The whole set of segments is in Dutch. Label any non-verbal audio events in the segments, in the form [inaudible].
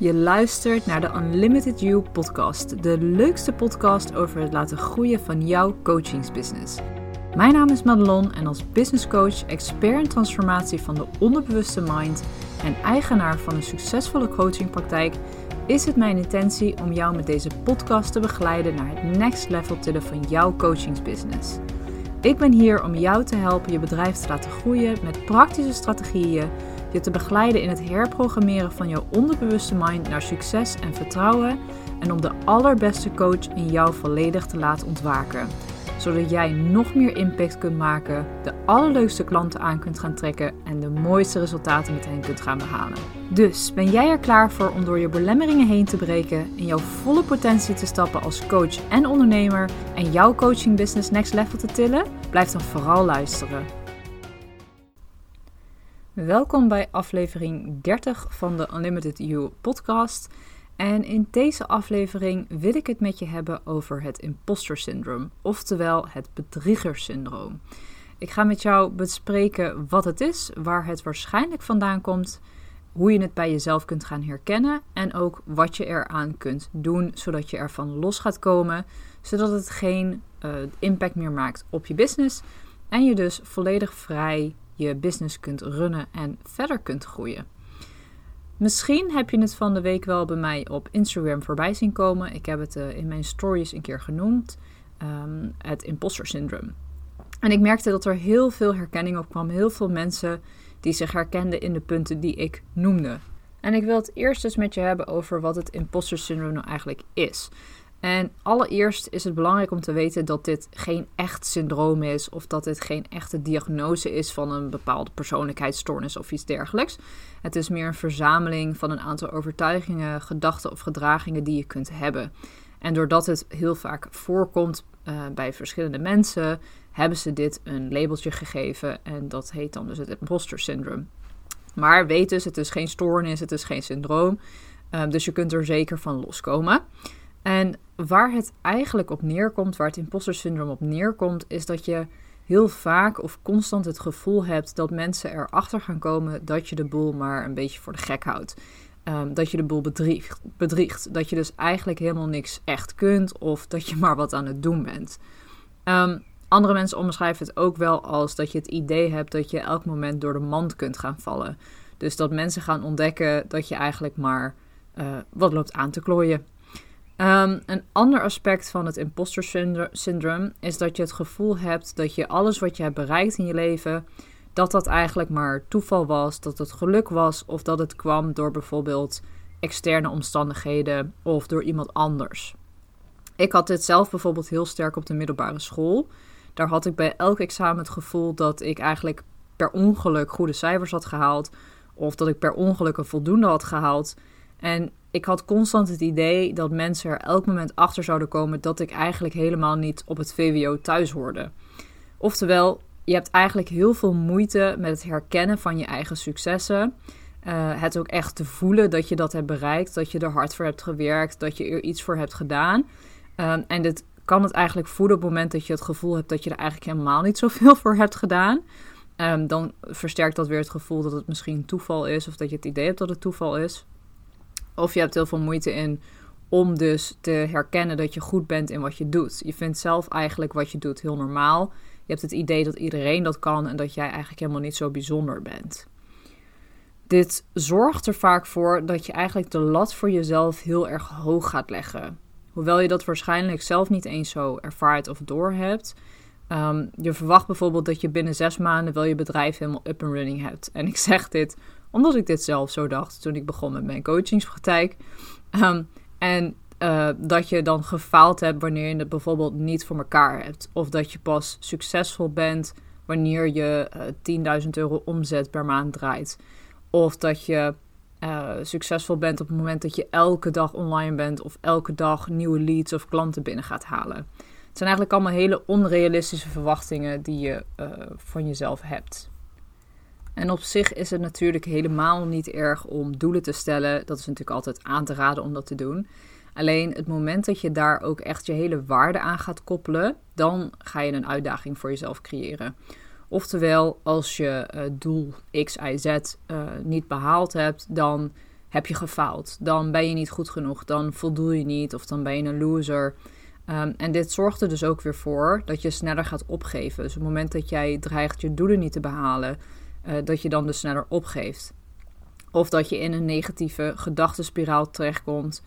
Je luistert naar de Unlimited You podcast, de leukste podcast over het laten groeien van jouw coachingsbusiness. Mijn naam is Madelon en als business coach, expert in transformatie van de onderbewuste mind en eigenaar van een succesvolle coachingpraktijk, is het mijn intentie om jou met deze podcast te begeleiden naar het next level tillen van jouw coachingsbusiness. Ik ben hier om jou te helpen je bedrijf te laten groeien met praktische strategieën je te begeleiden in het herprogrammeren van jouw onderbewuste mind naar succes en vertrouwen en om de allerbeste coach in jou volledig te laten ontwaken. Zodat jij nog meer impact kunt maken, de allerleukste klanten aan kunt gaan trekken en de mooiste resultaten met hen kunt gaan behalen. Dus ben jij er klaar voor om door je belemmeringen heen te breken, in jouw volle potentie te stappen als coach en ondernemer en jouw coaching business next level te tillen? Blijf dan vooral luisteren. Welkom bij aflevering 30 van de Unlimited You podcast. En in deze aflevering wil ik het met je hebben over het imposter syndroom, oftewel het bedriegersyndroom. Ik ga met jou bespreken wat het is, waar het waarschijnlijk vandaan komt, hoe je het bij jezelf kunt gaan herkennen en ook wat je eraan kunt doen zodat je ervan los gaat komen, zodat het geen uh, impact meer maakt op je business en je dus volledig vrij je business kunt runnen en verder kunt groeien. Misschien heb je het van de week wel bij mij op Instagram voorbij zien komen. Ik heb het uh, in mijn stories een keer genoemd. Um, het imposter syndroom. En ik merkte dat er heel veel herkenning op kwam. Heel veel mensen die zich herkenden in de punten die ik noemde. En ik wil het eerst eens met je hebben over wat het imposter syndroom nou eigenlijk is. En allereerst is het belangrijk om te weten dat dit geen echt syndroom is of dat dit geen echte diagnose is van een bepaalde persoonlijkheidsstoornis of iets dergelijks. Het is meer een verzameling van een aantal overtuigingen, gedachten of gedragingen die je kunt hebben. En doordat het heel vaak voorkomt uh, bij verschillende mensen, hebben ze dit een labeltje gegeven en dat heet dan dus het imposter syndroom. Maar weet dus, het is geen stoornis, het is geen syndroom. Uh, dus je kunt er zeker van loskomen. En waar het eigenlijk op neerkomt, waar het imposter syndroom op neerkomt, is dat je heel vaak of constant het gevoel hebt dat mensen erachter gaan komen dat je de boel maar een beetje voor de gek houdt. Um, dat je de boel bedriegt, bedriegt. Dat je dus eigenlijk helemaal niks echt kunt of dat je [laughs] maar wat aan het doen bent. Um, andere mensen omschrijven het ook wel als dat je het idee hebt dat je elk moment door de mand kunt gaan vallen. Dus dat mensen gaan ontdekken dat je eigenlijk maar uh, wat loopt aan te klooien. Um, een ander aspect van het imposter syndroom is dat je het gevoel hebt dat je alles wat je hebt bereikt in je leven, dat dat eigenlijk maar toeval was, dat het geluk was of dat het kwam door bijvoorbeeld externe omstandigheden of door iemand anders. Ik had dit zelf bijvoorbeeld heel sterk op de middelbare school. Daar had ik bij elk examen het gevoel dat ik eigenlijk per ongeluk goede cijfers had gehaald of dat ik per ongeluk een voldoende had gehaald. En ik had constant het idee dat mensen er elk moment achter zouden komen dat ik eigenlijk helemaal niet op het VWO thuis hoorde. Oftewel, je hebt eigenlijk heel veel moeite met het herkennen van je eigen successen. Uh, het ook echt te voelen dat je dat hebt bereikt, dat je er hard voor hebt gewerkt, dat je er iets voor hebt gedaan. Um, en dit kan het eigenlijk voelen op het moment dat je het gevoel hebt dat je er eigenlijk helemaal niet zoveel voor hebt gedaan. Um, dan versterkt dat weer het gevoel dat het misschien toeval is of dat je het idee hebt dat het toeval is. Of je hebt heel veel moeite in om dus te herkennen dat je goed bent in wat je doet. Je vindt zelf eigenlijk wat je doet heel normaal. Je hebt het idee dat iedereen dat kan en dat jij eigenlijk helemaal niet zo bijzonder bent. Dit zorgt er vaak voor dat je eigenlijk de lat voor jezelf heel erg hoog gaat leggen. Hoewel je dat waarschijnlijk zelf niet eens zo ervaart of doorhebt. Um, je verwacht bijvoorbeeld dat je binnen zes maanden wel je bedrijf helemaal up and running hebt. En ik zeg dit omdat ik dit zelf zo dacht toen ik begon met mijn coachingspraktijk. Um, en uh, dat je dan gefaald hebt wanneer je het bijvoorbeeld niet voor elkaar hebt. Of dat je pas succesvol bent wanneer je uh, eh, 10.000 euro omzet per maand draait. Of dat je uh, succesvol bent op het moment dat je elke dag online bent. Of elke dag nieuwe leads of klanten binnen gaat halen. Het zijn eigenlijk allemaal hele onrealistische verwachtingen die je van jezelf hebt. En op zich is het natuurlijk helemaal niet erg om doelen te stellen. Dat is natuurlijk altijd aan te raden om dat te doen. Alleen het moment dat je daar ook echt je hele waarde aan gaat koppelen, dan ga je een uitdaging voor jezelf creëren. Oftewel, als je uh, doel X, Y, Z uh, niet behaald hebt, dan heb je gefaald. Dan ben je niet goed genoeg. Dan voldoe je niet. Of dan ben je een loser. Ehm, en dit zorgt er dus ook weer voor dat je sneller gaat opgeven. Dus op het moment dat jij dreigt je doelen niet te behalen, uh, dat je dan dus sneller opgeeft. Of dat je in een negatieve gedachtenspiraal terechtkomt.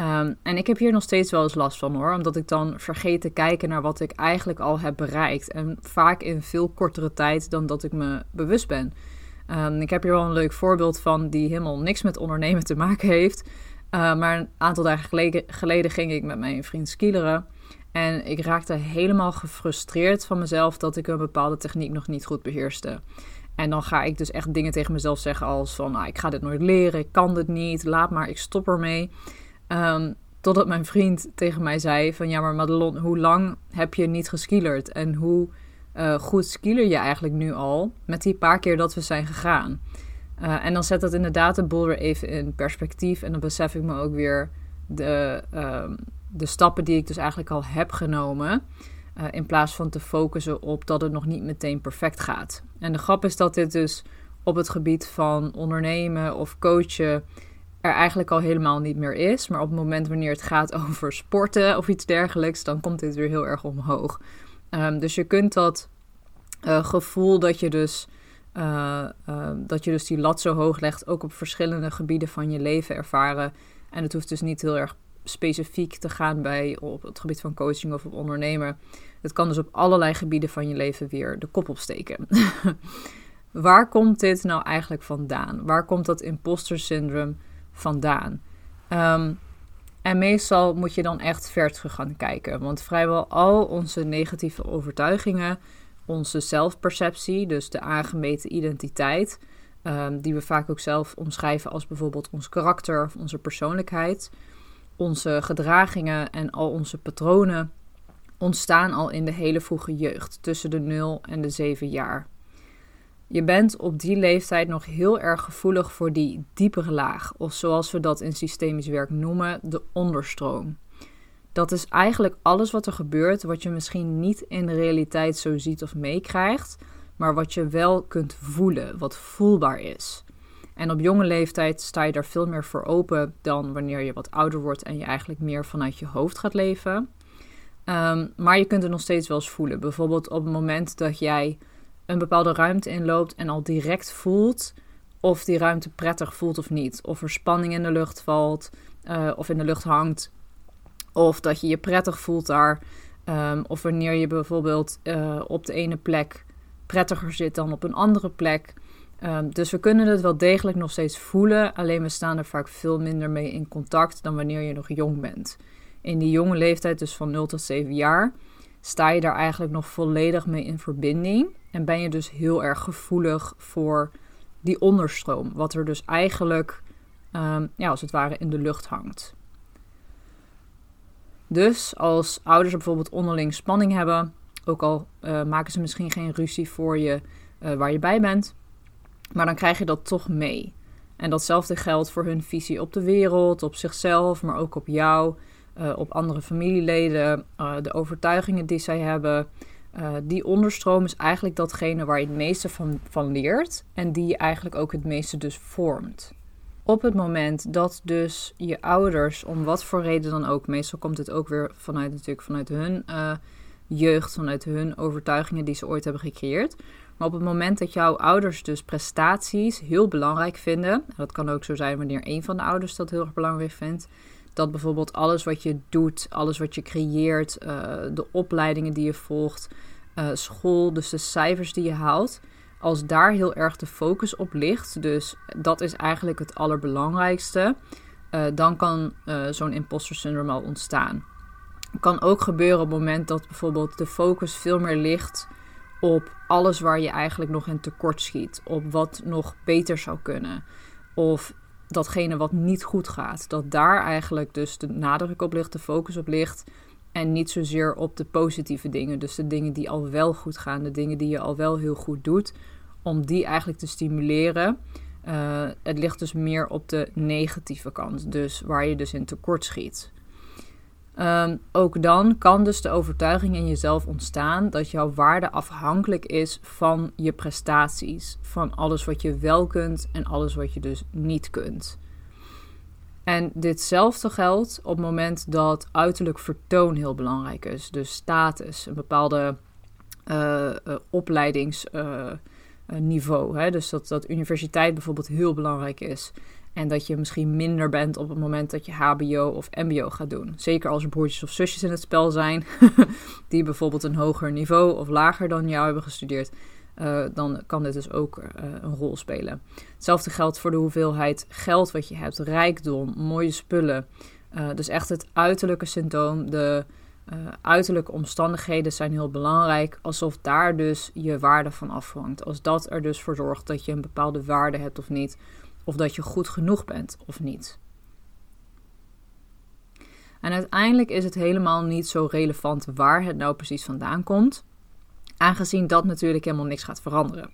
Um, en ik heb hier nog steeds wel eens last van hoor, omdat ik dan vergeet te kijken naar wat ik eigenlijk al heb bereikt. En vaak in veel kortere tijd dan dat ik me bewust ben. Um, ik heb hier wel een leuk voorbeeld van die helemaal niks met ondernemen te maken heeft. Uh, maar een aantal dagen geleden, geleden, ging ik met mijn vriend skileren. En ik raakte helemaal gefrustreerd van mezelf dat ik een bepaalde techniek nog niet goed beheerste. En dan ga ik dus echt dingen tegen mezelf zeggen als van... Nou, ik ga dit nooit leren, ik kan dit niet, laat maar, ik stop ermee. Um, totdat mijn vriend tegen mij zei van... Ja, maar Madelon, hoe lang heb je niet geskielerd? En hoe uh, goed skieler je eigenlijk nu al met die paar keer dat we zijn gegaan? Uh, en dan zet dat inderdaad de boel weer even in perspectief. En dan besef ik me ook weer de, uh, de stappen die ik dus eigenlijk al heb genomen. Uh, in plaats van te focussen op dat het nog niet meteen perfect gaat. En de grap is dat dit dus op het gebied van ondernemen of coachen er eigenlijk al helemaal niet meer is. Maar op het moment wanneer het gaat [laughs] over sporten of iets dergelijks, dan komt dit weer heel erg omhoog. Um, dus je kunt dat uh, gevoel dat je dus. Uh, uh, dat je dus die lat zo hoog legt, ook op verschillende gebieden van je leven ervaren. En het hoeft dus niet heel erg specifiek te gaan bij op het gebied van coaching of op ondernemen. Het kan dus op allerlei gebieden van je leven weer de kop opsteken. [laughs] Waar komt dit nou eigenlijk vandaan? Waar komt dat imposter syndrome vandaan? Um, en meestal moet je dan echt ver terug gaan kijken. Want vrijwel al onze negatieve overtuigingen, onze zelfperceptie, dus de aangemeten identiteit, um, die we vaak ook zelf omschrijven als bijvoorbeeld ons karakter of onze persoonlijkheid, onze gedragingen en al onze patronen ontstaan al in de hele vroege jeugd, tussen de 0 en de 7 jaar. Je bent op die leeftijd nog heel erg gevoelig voor die diepere laag, of zoals we dat in systemisch werk noemen, de onderstroom. Dat is eigenlijk alles wat er gebeurt, wat je misschien niet in de realiteit zo ziet of meekrijgt, maar wat je wel kunt voelen, wat voelbaar is. En op jonge leeftijd sta je daar veel meer voor open dan wanneer je wat ouder wordt en je eigenlijk meer vanuit je hoofd gaat leven. Um, maar je kunt het nog steeds wel eens voelen. Bijvoorbeeld op het moment dat jij een bepaalde ruimte inloopt en al direct voelt of die ruimte prettig voelt of niet. Of er spanning in de lucht valt uh, of in de lucht hangt. Of dat je je prettig voelt daar. Um, of wanneer je bijvoorbeeld uh, op de ene plek prettiger zit dan op een andere plek. Um, dus we kunnen het wel degelijk nog steeds voelen, alleen we staan er vaak veel minder mee in contact dan wanneer je nog jong bent. In die jonge leeftijd, dus van 0 tot 7 jaar, sta je daar eigenlijk nog volledig mee in verbinding. En ben je dus heel erg gevoelig voor die onderstroom, wat er dus eigenlijk, um, ja, als het ware in de lucht hangt. Dus als ouders bijvoorbeeld onderling spanning hebben, ook al uh, maken ze misschien geen ruzie voor je uh, waar je bij bent, maar dan krijg je dat toch mee. En datzelfde geldt voor hun visie op de wereld, op zichzelf, maar ook op jou, uh, op andere familieleden, de overtuigingen die zij hebben. Uh, die onderstroom is eigenlijk datgene waar je het meeste van, van leert en die je eigenlijk ook het meeste dus vormt. Op het moment dat dus je ouders, om wat voor reden dan ook, meestal komt het ook weer vanuit natuurlijk vanuit hun jeugd, vanuit hun overtuigingen die ze ooit hebben gecreëerd. Maar op het moment dat jouw ouders dus prestaties heel belangrijk vinden, dat kan ook zo zijn wanneer een van de ouders dat heel erg belangrijk vindt, dat bijvoorbeeld alles wat je doet, alles wat je creëert, uh, de opleidingen die je volgt, uh, school, dus de cijfers die je haalt, als daar heel erg de focus op ligt, dus dat is eigenlijk het allerbelangrijkste, uh, dan kan zo'n imposter syndrome al ontstaan. Kan ook gebeuren op het moment dat bijvoorbeeld de focus veel meer ligt op alles waar je eigenlijk nog in tekort schiet, op wat nog beter zou kunnen. Of datgene wat niet goed gaat. Dat daar eigenlijk dus de nadruk op ligt, de focus op ligt. En niet zozeer op de positieve dingen. Dus de dingen die al wel goed gaan, de dingen die je al wel heel goed doet. Om die eigenlijk te stimuleren. Uh, het ligt dus meer op de negatieve kant. Dus waar je dus in tekort schiet. Um, ook dan kan dus de overtuiging in jezelf ontstaan dat jouw waarde afhankelijk is van je prestaties. Van alles wat je wel kunt en alles wat je dus niet kunt. En ditzelfde geldt op het moment dat uiterlijk vertoon heel belangrijk is. Dus status, een bepaalde uh, opleidingsniveau. dus dat, dat universiteit bijvoorbeeld heel belangrijk is. En dat je misschien minder bent op het moment dat je HBO of MBO gaat doen. Zeker als er broertjes of zusjes in het spel zijn, [laughs] die bijvoorbeeld een hoger niveau of lager dan jou hebben gestudeerd. Uh, dan kan dit dus ook uh, een rol spelen. Hetzelfde geldt voor de hoeveelheid geld wat je hebt, rijkdom, mooie spullen. Uh, dus echt het uiterlijke symptoom, de uiterlijke omstandigheden zijn heel belangrijk. Alsof daar dus je waarde van afhangt. Als dat er dus voor zorgt dat je een bepaalde waarde hebt of niet. Of dat je goed genoeg bent of niet. En uiteindelijk is het helemaal niet zo relevant waar het nou precies vandaan komt aangezien dat natuurlijk helemaal niks gaat veranderen.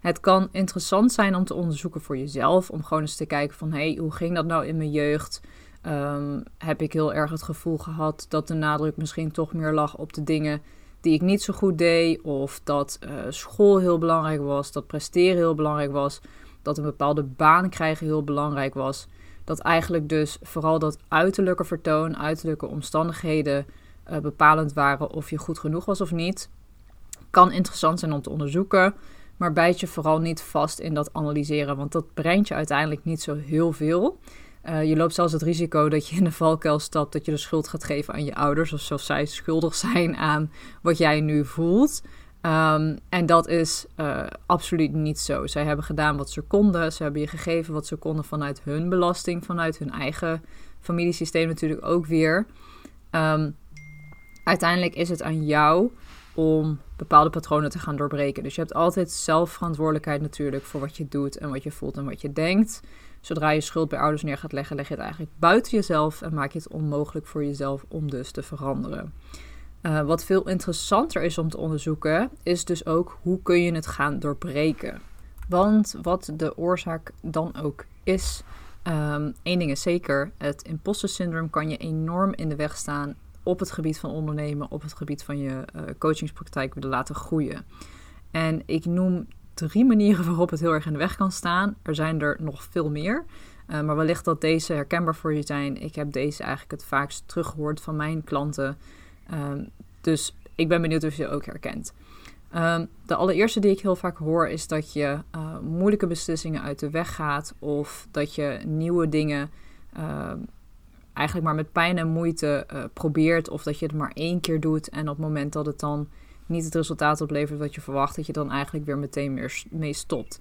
Het kan interessant zijn om te onderzoeken voor jezelf, om gewoon eens te kijken van hé, hey, hoe ging dat nou in mijn jeugd? Um, heb ik heel erg het gevoel gehad dat de nadruk misschien toch meer lag op de dingen die ik niet zo goed deed, of dat uh, school heel belangrijk was, dat presteren heel belangrijk was, dat een bepaalde baan krijgen heel belangrijk was. Dat eigenlijk dus vooral dat uiterlijke vertoon, uiterlijke omstandigheden uh, bepalend waren of je goed genoeg was of niet. Kan interessant zijn om te onderzoeken, maar bijt je vooral niet vast in dat analyseren, want dat brengt je uiteindelijk niet zo heel veel. Uh, je loopt zelfs het risico dat je in de valkuil stapt, dat je de schuld gaat geven aan je ouders, of zoals zij schuldig zijn aan wat jij nu voelt. Um, en dat is uh, absoluut niet zo. Zij hebben gedaan wat ze konden. Ze hebben je gegeven wat ze konden vanuit hun belasting, vanuit hun eigen familiesysteem natuurlijk ook weer. Um, uiteindelijk is het aan jou om bepaalde patronen te gaan doorbreken. Dus je hebt altijd zelf verantwoordelijkheid natuurlijk voor wat je doet en wat je voelt en wat je denkt. Zodra je schuld bij ouders neer gaat leggen, leg je het eigenlijk buiten jezelf en maak je het onmogelijk voor jezelf om dus te veranderen. Uh, wat veel interessanter is om te onderzoeken, is dus ook hoe kun je het gaan doorbreken. Want wat de oorzaak dan ook is, um, één ding is zeker, het imposter syndroom kan je enorm in de weg staan op het gebied van ondernemen, op het gebied van je uh, coachingspraktijk willen laten groeien. En ik noem drie manieren [laughs] waarop het heel erg in de weg kan staan. Er zijn er nog veel meer. Uh, maar wellicht dat deze herkenbaar voor je zijn. Ik heb deze eigenlijk het vaakst teruggehoord van mijn klanten. Uh, dus ik ben benieuwd of je ook herkent. Uh, de allereerste die ik heel vaak hoor is dat je uh, moeilijke beslissingen uit de weg gaat. Of dat je nieuwe dingen eigenlijk maar met pijn en moeite uh, probeert. Of dat je het maar één keer doet. En op het moment dat het dan niet het resultaat oplevert wat je verwacht, dat je dan eigenlijk weer meteen mee stopt.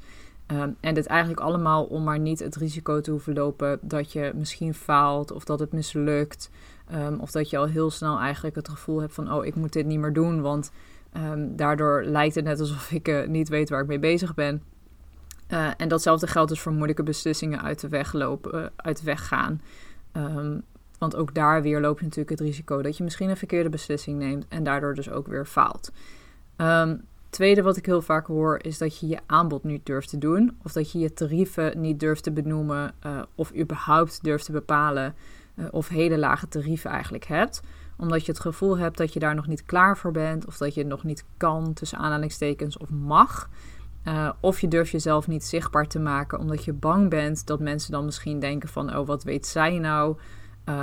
Um, en dit eigenlijk allemaal om maar niet het risico te hoeven lopen dat je misschien faalt of dat het mislukt. Um, of dat je al heel snel eigenlijk het gevoel hebt van, oh, ik moet dit niet meer doen, want um, daardoor lijkt het net alsof ik uh, niet weet waar ik mee bezig ben. Uh, en datzelfde geldt dus voor moeilijke beslissingen uit de weg lopen, uh, uit de weg gaan. Want ook daar weer loop je natuurlijk het risico dat je misschien een verkeerde beslissing neemt en daardoor dus ook weer faalt. Tweede wat ik heel vaak hoor is dat je je aanbod niet durft te doen. Of dat je je tarieven niet durft te benoemen uh, of überhaupt durft te bepalen uh, of hele lage tarieven eigenlijk hebt. Omdat je het gevoel hebt dat je daar nog niet klaar voor bent of dat je het nog niet kan tussen aanhalingstekens of mag. Uh, of je durft jezelf niet zichtbaar te maken omdat je bang bent dat mensen dan misschien denken van oh wat weet zij nou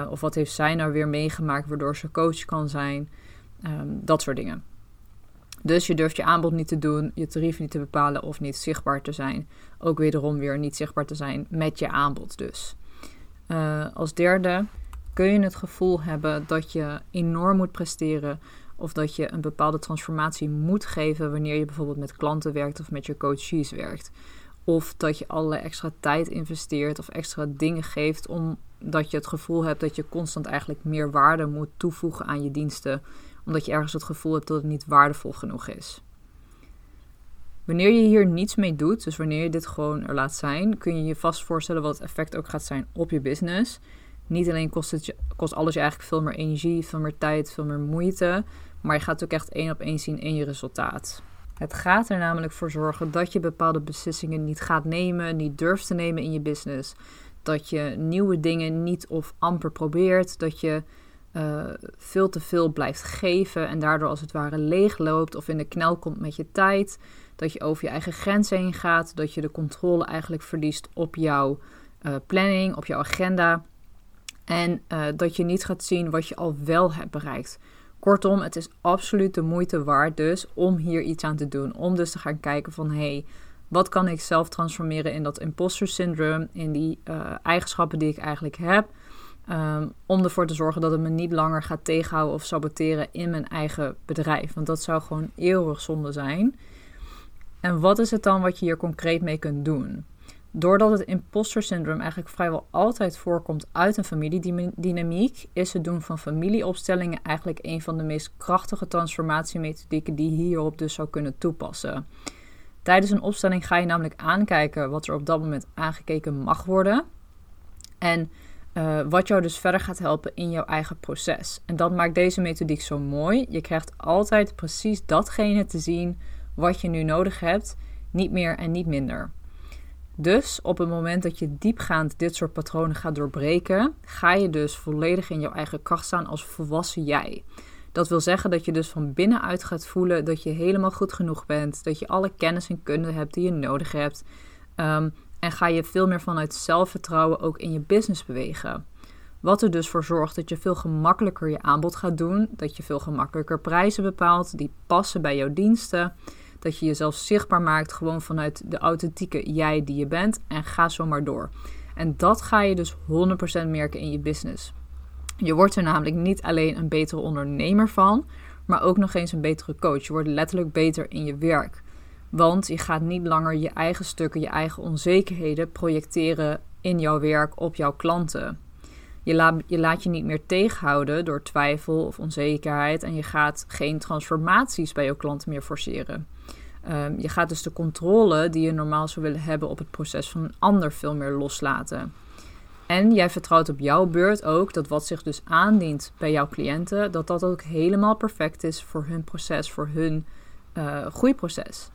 of wat heeft zij nou weer meegemaakt waardoor ze coach kan zijn. Um, dat soort dingen. Dus je durft je aanbod niet te doen, je tarief niet te bepalen of niet zichtbaar te zijn. Ook wederom weer niet zichtbaar te zijn met je aanbod dus. Uh, als derde kun je het gevoel hebben dat je enorm moet presteren of dat je een bepaalde transformatie moet geven wanneer je bijvoorbeeld met klanten werkt of met je coaches werkt. Of dat je allerlei extra tijd investeert of extra dingen geeft omdat je het gevoel hebt dat je constant eigenlijk meer waarde moet toevoegen aan je diensten. Omdat je ergens het gevoel hebt dat het niet waardevol genoeg is. Wanneer je hier niets mee doet, dus wanneer je dit gewoon er laat zijn, kun je je vast voorstellen wat het effect ook gaat zijn op je business. Niet alleen kost, het je, kost alles je eigenlijk veel meer energie, veel meer tijd, veel meer moeite, maar je gaat het ook echt één op één zien in je resultaat. Het gaat er namelijk voor zorgen dat je bepaalde beslissingen niet gaat nemen, niet durft te nemen in je business. Dat je nieuwe dingen niet of amper probeert. Dat je uh, veel te veel blijft geven en daardoor als het ware leeg loopt of in de knel komt met je tijd. Dat je over je eigen grenzen heen gaat. Dat je de controle eigenlijk verliest op jouw uh, planning, op jouw agenda. En uh, dat je niet gaat zien wat je al wel hebt bereikt. Kortom, het is absoluut de moeite waard dus om hier iets aan te doen. Om dus te gaan kijken van hé, hey, wat kan ik zelf transformeren in dat imposter syndroom, in die eigenschappen die ik eigenlijk heb. Um, om ervoor te zorgen dat het me niet langer gaat tegenhouden of saboteren in mijn eigen bedrijf. Want dat zou gewoon eeuwig zonde zijn. En wat is het dan wat je hier concreet mee kunt doen? Doordat het imposter syndroom eigenlijk vrijwel altijd voorkomt uit een familiedynamiek, is het doen van familieopstellingen eigenlijk een van de meest krachtige transformatiemethodieken die je hierop dus zou kunnen toepassen. Tijdens een opstelling ga je namelijk aankijken wat er op dat moment aangekeken mag worden. En uh, wat jou dus verder gaat helpen in jouw eigen proces. En dat maakt deze methodiek zo mooi. Je krijgt altijd precies datgene te zien wat je nu nodig hebt, niet meer en niet minder. Dus op het moment dat je diepgaand dit soort patronen gaat doorbreken, ga je dus volledig in jouw eigen kracht staan als volwassen jij. Dat wil zeggen dat je dus van binnenuit gaat voelen dat je helemaal goed genoeg bent, dat je alle kennis en kunde hebt die je nodig hebt. Um, en ga je veel meer vanuit zelfvertrouwen ook in je business bewegen. Wat er dus voor zorgt dat je veel gemakkelijker je aanbod gaat doen, dat je veel gemakkelijker prijzen bepaalt die passen bij jouw diensten, dat je jezelf zichtbaar maakt gewoon vanuit de authentieke jij die je bent en ga zo maar door. En dat ga je dus 100% merken in je business. Je wordt er namelijk niet alleen een betere ondernemer van, maar ook nog eens een betere coach. Je wordt letterlijk beter in je werk. Want je gaat niet langer je eigen stukken, je eigen onzekerheden projecteren in jouw werk op jouw klanten. Je, laat je laat je niet meer tegenhouden door twijfel of onzekerheid en je gaat geen transformaties bij jouw klanten meer forceren. Um, je gaat dus de controle die je normaal zou willen hebben op het proces van een ander veel meer loslaten. En jij vertrouwt op jouw beurt ook dat wat zich dus aandient bij jouw cliënten, dat dat ook helemaal perfect is voor hun proces, voor hun uh, groeiproces.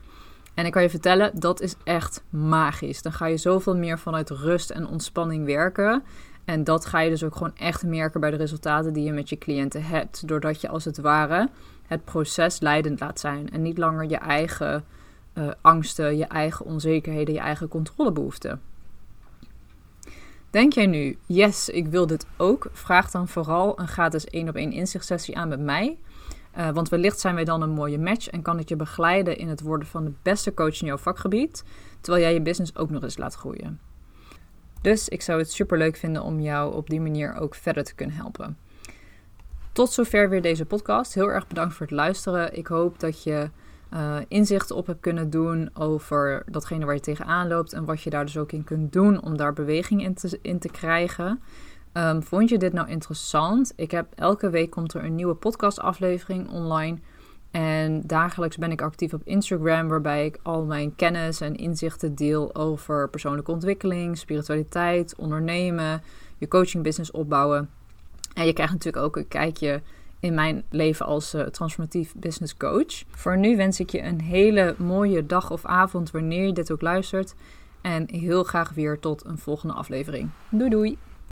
En ik kan je vertellen, dat is echt magisch. Dan ga je zoveel meer vanuit rust en ontspanning werken. En dat ga je dus ook gewoon echt merken bij de resultaten die je met je cliënten hebt. Doordat je als het ware het proces leidend laat zijn. En niet langer je eigen uh, angsten, je eigen onzekerheden, je eigen controlebehoeften. Denk jij nu, yes, ik wil dit ook? Vraag dan vooral een gratis 1 op 1 inzichtsessie aan met mij. Uh, want wellicht zijn wij dan een mooie match en kan ik je begeleiden in het worden van de beste coach in jouw vakgebied, terwijl jij je business ook nog eens laat groeien. Dus ik zou het super leuk vinden om jou op die manier ook verder te kunnen helpen. Tot zover weer deze podcast. Heel erg bedankt voor het luisteren. Ik hoop dat je uh, inzichten op hebt kunnen doen over datgene waar je tegenaan loopt en wat je daar dus ook in kunt doen om daar beweging in in te krijgen. Um, vond je dit nou interessant? Ik heb elke week komt er een nieuwe podcastaflevering online. En dagelijks ben ik actief op Instagram, waarbij ik al mijn kennis en inzichten deel over persoonlijke ontwikkeling, spiritualiteit, ondernemen, je coachingbusiness opbouwen. En je krijgt natuurlijk ook een kijkje in mijn leven als uh, transformatief business coach. Voor nu wens ik je een hele mooie dag of avond wanneer je dit ook luistert. En heel graag weer tot een volgende aflevering. Doei doei!